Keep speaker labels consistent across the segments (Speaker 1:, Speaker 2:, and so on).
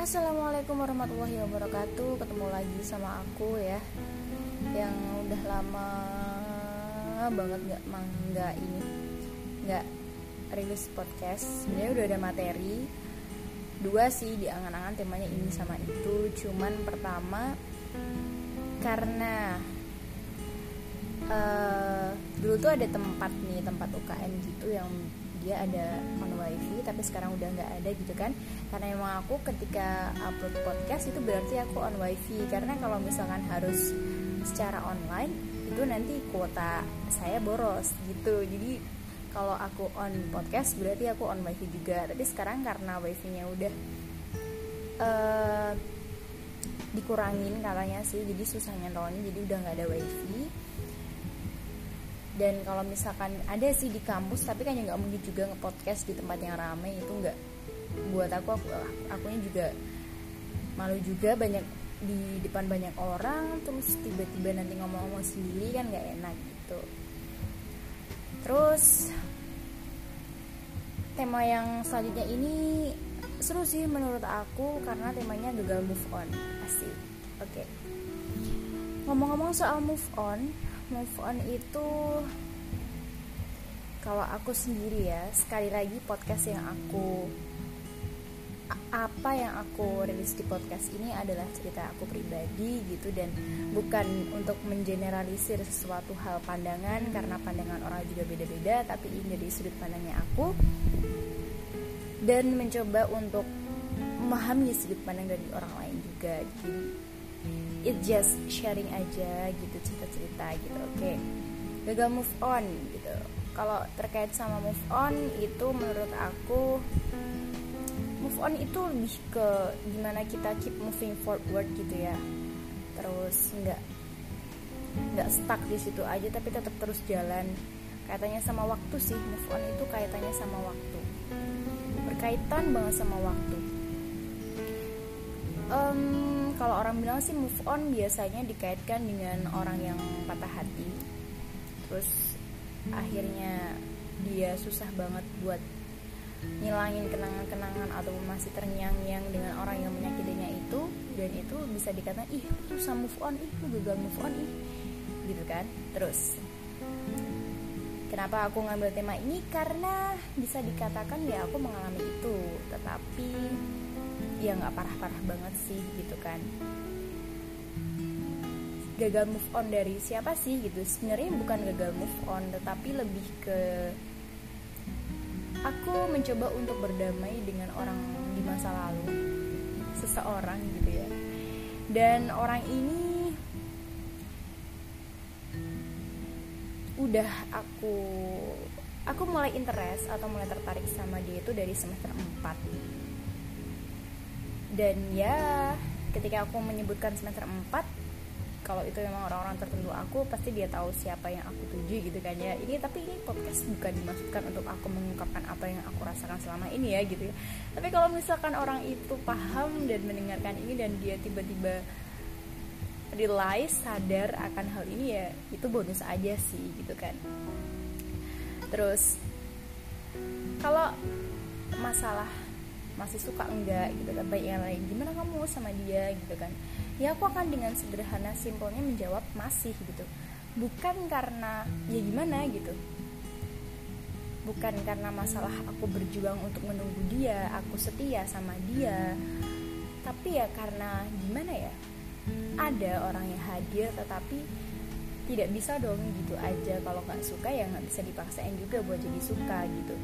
Speaker 1: Assalamualaikum warahmatullahi wabarakatuh. Ketemu lagi sama aku ya. Yang udah lama banget gak, gak ini Gak rilis podcast. Sebenarnya udah ada materi. Dua sih di angan-angan temanya ini sama itu. Cuman pertama Karena uh, Dulu tuh ada tempat nih Tempat UKM gitu yang dia ada on wifi tapi sekarang udah nggak ada gitu kan. Karena emang aku ketika upload podcast itu berarti aku on wifi. Karena kalau misalkan harus secara online itu nanti kuota saya boros gitu. Jadi kalau aku on podcast berarti aku on wifi juga. Tapi sekarang karena wifi-nya udah uh, dikurangin katanya sih jadi susah nyantolnya jadi udah nggak ada wifi dan kalau misalkan ada sih di kampus tapi kan nggak mungkin juga ngepodcast di tempat yang ramai itu nggak buat aku. Aku akunya juga malu juga banyak di depan banyak orang terus tiba-tiba nanti ngomong-ngomong sendiri kan nggak enak gitu. Terus tema yang selanjutnya ini seru sih menurut aku karena temanya gagal move on. Pasti oke. Okay. ngomong-ngomong soal move on move on itu kalau aku sendiri ya sekali lagi podcast yang aku apa yang aku rilis di podcast ini adalah cerita aku pribadi gitu dan bukan untuk mengeneralisir sesuatu hal pandangan karena pandangan orang juga beda-beda tapi ini dari sudut pandangnya aku. Dan mencoba untuk memahami sudut pandang dari orang lain juga jadi it just sharing aja gitu cerita-cerita gitu oke. Okay. gagal move on gitu. Kalau terkait sama move on itu menurut aku move on itu lebih ke gimana kita keep moving forward gitu ya. Terus nggak nggak stuck di situ aja tapi tetap terus jalan. Kaitannya sama waktu sih move on itu kaitannya sama waktu. Berkaitan banget sama waktu. Um, kalau orang bilang sih move on biasanya dikaitkan dengan orang yang patah hati. Terus akhirnya dia susah banget buat ngilangin kenangan-kenangan atau masih terngiang-ngiang dengan orang yang menyakitinya itu dan itu bisa dikatakan ih susah move on ih gagal move on ih gitu kan. Terus kenapa aku ngambil tema ini? Karena bisa dikatakan ya aku mengalami itu. Tetapi ya nggak parah-parah banget sih gitu kan. Gagal move on dari siapa sih gitu. Sebenarnya bukan gagal move on tetapi lebih ke aku mencoba untuk berdamai dengan orang di masa lalu seseorang gitu ya. Dan orang ini udah aku aku mulai interest atau mulai tertarik sama dia itu dari semester 4 dan ya ketika aku menyebutkan semester 4 kalau itu memang orang-orang tertentu aku pasti dia tahu siapa yang aku tuju gitu kan ya. Ini tapi ini podcast bukan dimaksudkan untuk aku mengungkapkan apa yang aku rasakan selama ini ya gitu ya. Tapi kalau misalkan orang itu paham dan mendengarkan ini dan dia tiba-tiba realize sadar akan hal ini ya itu bonus aja sih gitu kan. Terus kalau masalah masih suka enggak gitu kan baik yang lain gimana kamu sama dia? gitu kan. Ya aku akan dengan sederhana simpelnya menjawab masih gitu. Bukan karena ya gimana? gitu. Bukan karena masalah aku berjuang untuk menunggu dia aku setia sama dia tapi ya karena gimana ya? Ada orang yang hadir tetapi tidak bisa dong gitu aja. Kalau nggak suka ya nggak bisa dipaksain juga buat jadi suka gitu.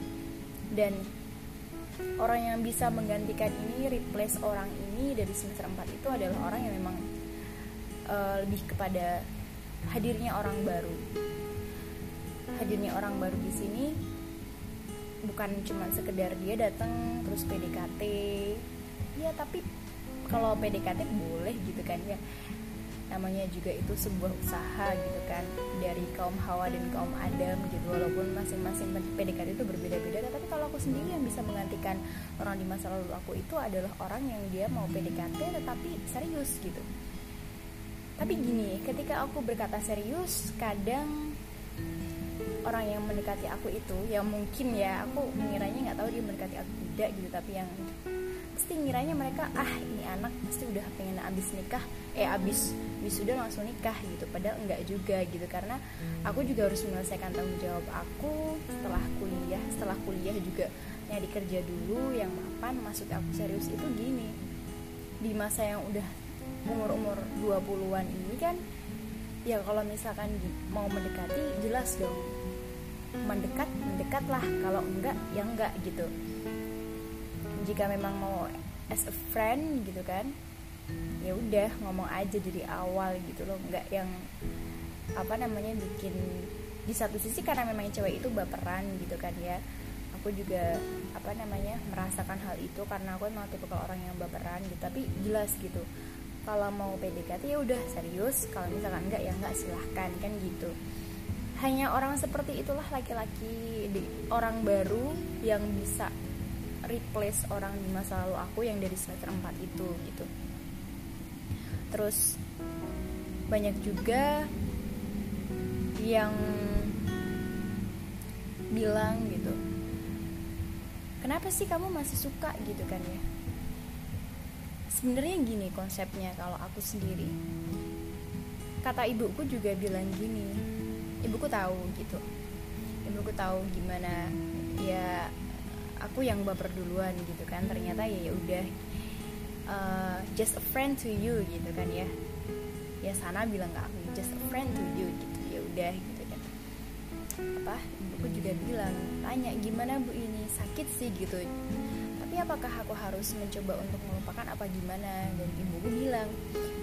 Speaker 1: Dan orang yang bisa menggantikan ini replace orang ini dari semester 4 itu adalah orang yang memang uh, lebih kepada hadirnya orang baru. Hadirnya orang baru di sini bukan cuma sekedar dia datang terus PDKT ya tapi kalau PDKT boleh gitu kan ya. Namanya juga itu sebuah usaha gitu kan dari kaum Hawa dan kaum Adam gitu. Walaupun masing-masing PDKT itu berbeda-beda aku sendiri yang bisa menggantikan orang di masa lalu aku itu adalah orang yang dia mau PDKT tetapi serius gitu. Tapi gini ketika aku berkata serius kadang orang yang mendekati aku itu yang mungkin ya aku mengiranya nggak tahu dia mendekati aku tidak gitu tapi yang pasti ngiranya mereka ah ini anak pasti udah pengen abis nikah eh abis wisuda langsung nikah gitu. Padahal enggak juga gitu karena aku juga harus menyelesaikan tanggung jawab aku setelah juga nyari kerja dulu yang mapan maksud aku serius itu gini. Di masa yang udah umur-umur 20-an ini kan ya kalau misalkan mau mendekati jelas dong. Mendekat mendekatlah. Kalau enggak ya enggak gitu. Jika memang mau as a friend gitu kan ya udah ngomong aja dari awal gitu loh. Nggak yang apa namanya bikin di satu sisi karena memang cewek itu baperan gitu kan ya aku juga apa namanya merasakan hal itu karena aku emang tipe orang yang baperan gitu. Tapi jelas gitu kalau mau PDKT ya udah serius. Kalau misalkan enggak ya enggak silahkan kan gitu. Hanya orang seperti itulah laki-laki orang baru yang bisa replace orang di masa lalu aku yang dari semester 4 itu gitu. Terus banyak juga yang bilang gitu kenapa sih kamu masih suka gitu kan ya? Sebenarnya gini konsepnya kalau aku sendiri. Kata ibuku juga bilang gini ibuku tahu gitu. Ibuku tahu gimana ya aku yang baper duluan gitu kan. Ternyata ya ya udah uh, just a friend to you gitu kan ya. Ya sana bilang ke aku just a friend to apa? Ibuku juga bilang tanya gimana bu ini? Sakit sih gitu. Tapi apakah aku harus mencoba untuk melupakan apa gimana? Dan ibuku bilang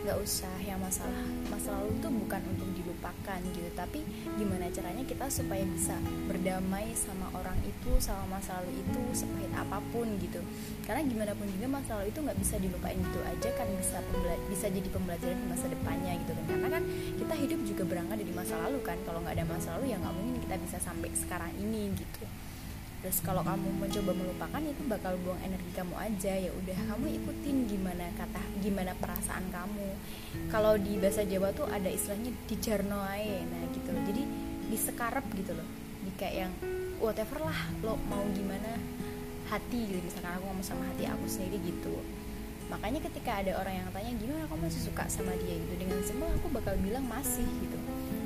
Speaker 1: nggak usah yang masalah masa lalu itu bukan untuk dilupakan gitu. Tapi gimana caranya kita supaya bisa berdamai sama orang itu sama masa lalu itu sepahit apa pun gitu. Karena gimana pun juga masa lalu itu nggak bisa dilupain gitu aja kan bisa bisa jadi pembelajaran di masa depannya gitu kan kita hidup juga berangkat dari masa lalu kan. Kalau nggak ada masa lalu ya nggak mungkin kita bisa sampai sekarang ini gitu. Terus kalau kamu mencoba melupakan itu bakal buang energi kamu aja. Ya udah kamu ikutin gimana kata gimana perasaan kamu. Kalau di bahasa Jawa tuh ada istilahnya dijarnoai nah gitu jadi disekarep gitu loh. Di kayak yang whatever lah lo mau gimana hati gitu. Misalkan aku ngomong sama hati aku sendiri gitu makanya ketika ada orang yang tanya gimana kamu masih suka sama dia? Gitu. Dengan semua aku bakal bilang masih gitu.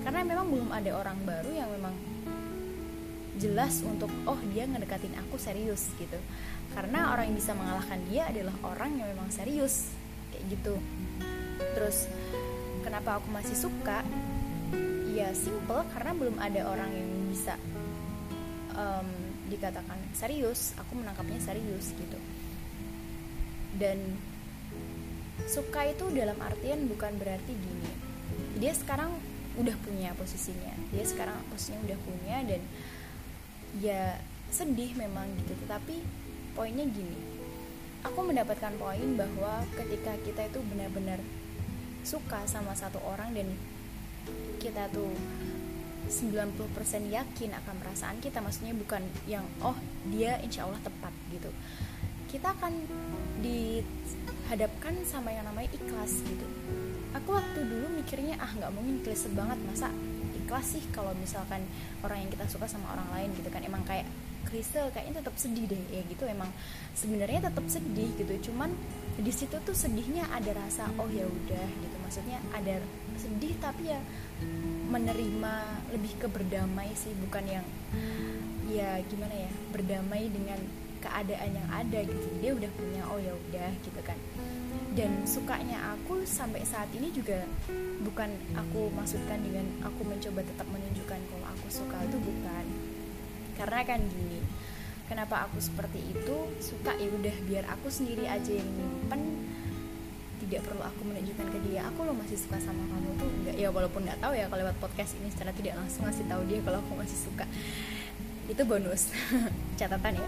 Speaker 1: Karena memang belum ada orang baru yang memang jelas untuk oh dia ngedekatin aku serius gitu. Karena orang yang bisa mengalahkan dia adalah orang yang memang serius kayak gitu. Terus kenapa aku masih suka? Ya simple karena belum ada orang yang bisa um, dikatakan serius. Aku menangkapnya serius gitu. Dan suka itu dalam artian bukan berarti gini. Dia sekarang udah punya posisinya. Dia sekarang posisinya udah punya dan ya sedih memang gitu. Tetapi poinnya gini. Aku mendapatkan poin bahwa ketika kita itu benar-benar suka sama satu orang dan kita tuh 90% yakin akan perasaan kita maksudnya bukan yang oh dia insya Allah tepat gitu. Kita akan dihadapkan sama yang namanya ikhlas gitu. Aku waktu dulu mikirnya ah nggak mungkin klise banget masa ikhlas sih kalau misalkan orang yang kita suka sama orang lain gitu kan. Emang kayak Crystal kayaknya tetap sedih deh ya gitu. Emang sebenarnya tetap sedih gitu. Cuman di situ tuh sedihnya ada rasa oh ya udah gitu. Maksudnya ada sedih tapi ya menerima lebih ke berdamai sih bukan yang ya gimana ya berdamai dengan keadaan yang ada gitu. Dia udah punya oh ya udah gitu kan. Dan sukanya aku sampai saat ini juga bukan aku maksudkan dengan aku mencoba tetap menunjukkan kalau aku suka itu bukan. Karena kan gini kenapa aku seperti itu? Suka ya udah biar aku sendiri aja yang nyimpen. Tidak perlu aku menunjukkan ke dia aku lo masih suka sama kamu. Tuh enggak ya walaupun nggak tahu ya kalau lewat podcast ini secara tidak langsung ngasih tahu dia kalau aku masih suka. Itu bonus. Catatan ya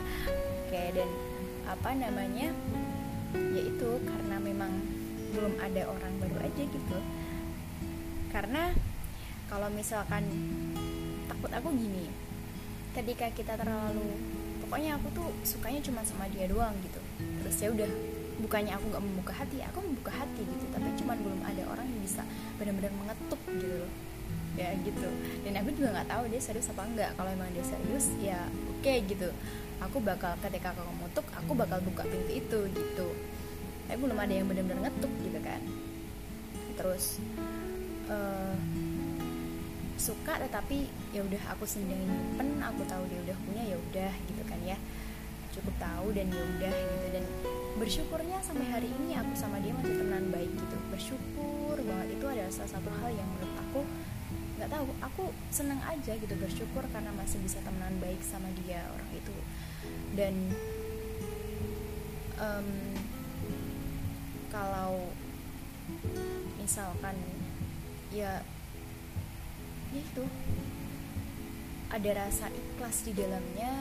Speaker 1: oke dan apa namanya? Yaitu karena memang belum ada orang baru aja gitu. Karena kalau misalkan takut aku gini ketika kita terlalu pokoknya aku tuh sukanya cuma sama dia doang gitu. Terus ya udah bukannya aku nggak membuka hati aku membuka hati gitu. Tapi cuma belum ada orang yang bisa benar-benar mengetuk gitu ya gitu. Dan aku juga nggak tahu dia serius apa enggak kalau emang dia serius ya oke okay, gitu. Aku bakal ketika kamu mutuk aku bakal buka pintu itu gitu. Tapi belum ada yang benar-benar ngetuk gitu kan. Terus uh, suka tetapi ya udah aku sendiri nyimpen aku tahu dia udah punya ya udah gitu kan ya. Cukup tahu dan ya udah gitu. Dan bersyukurnya sampai hari ini aku sama dia masih temenan baik gitu. Bersyukur banget. Itu adalah salah satu hal yang menurut aku nggak tahu aku seneng aja gitu bersyukur karena masih bisa temenan baik sama dia orang itu. Dan um, kalau misalkan ya ya itu. Ada rasa ikhlas di dalamnya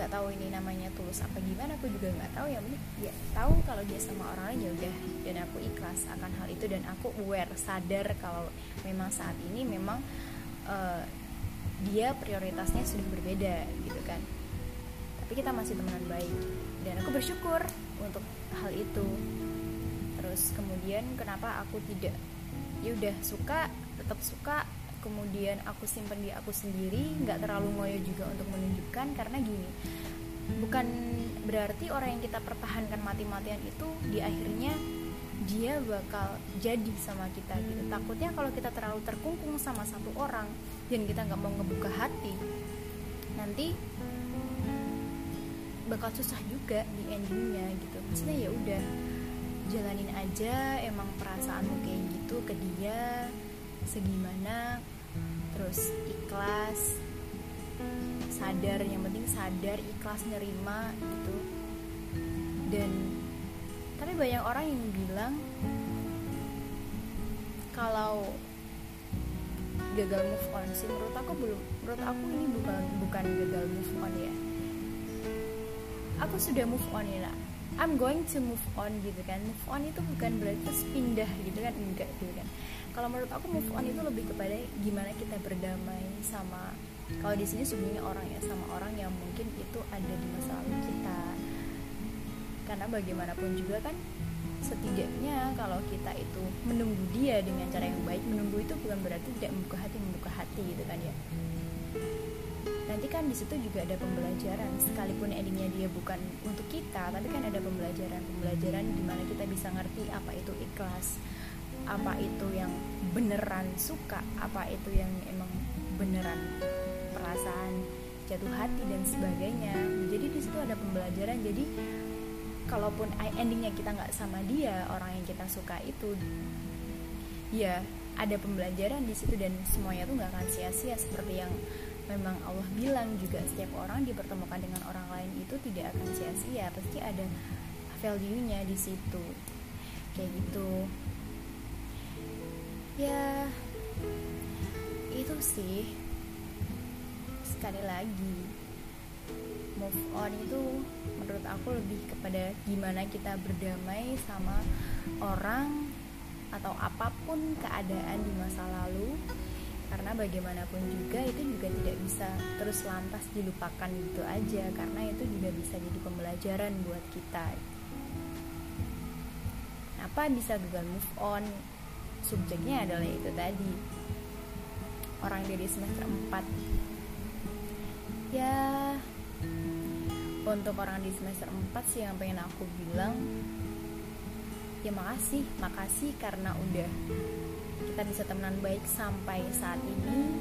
Speaker 1: nggak tahu ini namanya tulus apa gimana aku juga nggak tahu. Yang penting ya tahu kalau dia sama orang lain ya udah. Dan aku ikhlas akan hal itu dan aku aware sadar kalau memang saat ini memang uh, dia prioritasnya sudah berbeda gitu kan. Tapi kita masih teman baik. Dan aku bersyukur untuk hal itu. Terus kemudian kenapa aku tidak ya udah suka tetap suka kemudian aku simpen di aku sendiri nggak terlalu ngoyo juga untuk menunjukkan karena gini bukan berarti orang yang kita pertahankan mati-matian itu di akhirnya dia bakal jadi sama kita gitu. Takutnya kalau kita terlalu terkungkung sama satu orang dan kita nggak mau ngebuka hati nanti bakal susah juga di endingnya gitu. Maksudnya ya udah jalanin aja emang perasaanmu kayak gitu ke dia segimana terus ikhlas sadar yang penting sadar ikhlas nerima gitu. Dan tapi banyak orang yang bilang kalau gagal move on sih menurut aku belum menurut aku ini bukan bukan gagal move on ya. Aku sudah move on ya lah I'm going to move on gitu kan. Move on itu bukan berarti pindah gitu kan? Enggak gitu kan kalau menurut aku move on itu lebih kepada gimana kita berdamai sama kalau di sini sebenarnya orang ya sama orang yang mungkin itu ada di masa lalu kita. Karena bagaimanapun juga kan setidaknya kalau kita itu menunggu dia dengan cara yang baik menunggu itu bukan berarti tidak membuka hati membuka hati gitu kan ya. Nanti kan di situ juga ada pembelajaran sekalipun endingnya dia bukan untuk kita tapi kan ada pembelajaran pembelajaran di mana kita bisa ngerti apa itu ikhlas apa itu yang beneran suka apa itu yang emang beneran perasaan jatuh hati dan sebagainya. Jadi di situ ada pembelajaran. Jadi kalaupun endingnya kita nggak sama dia orang yang kita suka itu ya ada pembelajaran di situ dan semuanya tuh nggak akan sia-sia. Seperti yang memang Allah bilang juga setiap orang dipertemukan dengan orang lain itu tidak akan sia-sia. Pasti ada value-nya di situ. Kayak gitu ya itu sih. Sekali lagi move on itu menurut aku lebih kepada gimana kita berdamai sama orang atau apa pun keadaan di masa lalu. Karena bagaimanapun juga itu juga tidak bisa terus lantas dilupakan gitu aja. Karena itu juga bisa jadi pembelajaran buat kita. Apa bisa gagal move on subjeknya adalah itu tadi. Orang dari semester 4 ya untuk orang di semester 4 sih yang pengen aku bilang ya makasih makasih karena udah kita bisa temenan baik sampai saat ini.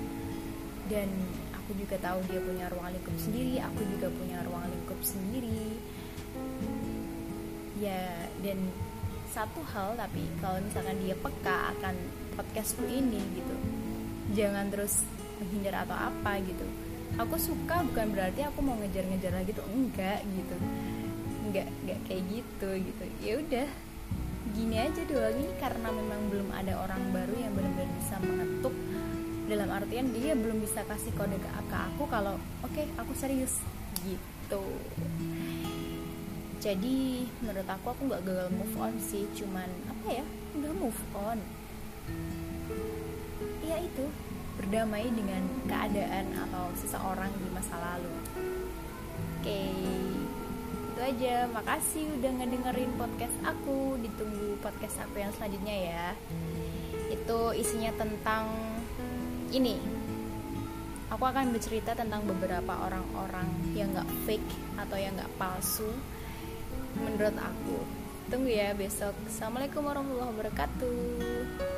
Speaker 1: Dan aku juga tahu dia punya ruang lingkup sendiri aku juga punya ruang lingkup sendiri. Ya dan satu hal tapi kalau misalkan dia peka akan podcastku ini gitu. Jangan terus menghindar atau apa gitu. Aku suka bukan berarti aku mau ngejar-ngejar lagi tuh enggak gitu. Enggak enggak kayak gitu gitu. Ya udah gini aja dulu lagi karena memang belum ada orang baru yang benar-benar bisa mengetuk. Dalam artian dia belum bisa kasih kode ke aku kalau oke okay, aku serius. Gitu jadi menurut aku aku nggak gagal move on sih. Cuman apa ya udah move on. Ya itu berdamai dengan keadaan atau seseorang di masa lalu. Oke itu aja. Makasih udah ngedengerin podcast aku. Ditunggu podcast aku yang selanjutnya ya. Itu isinya tentang ini. Aku akan bercerita tentang beberapa orang-orang yang gak fake atau yang gak palsu menurut aku. Tunggu ya besok. Assalamualaikum warahmatullahi wabarakatuh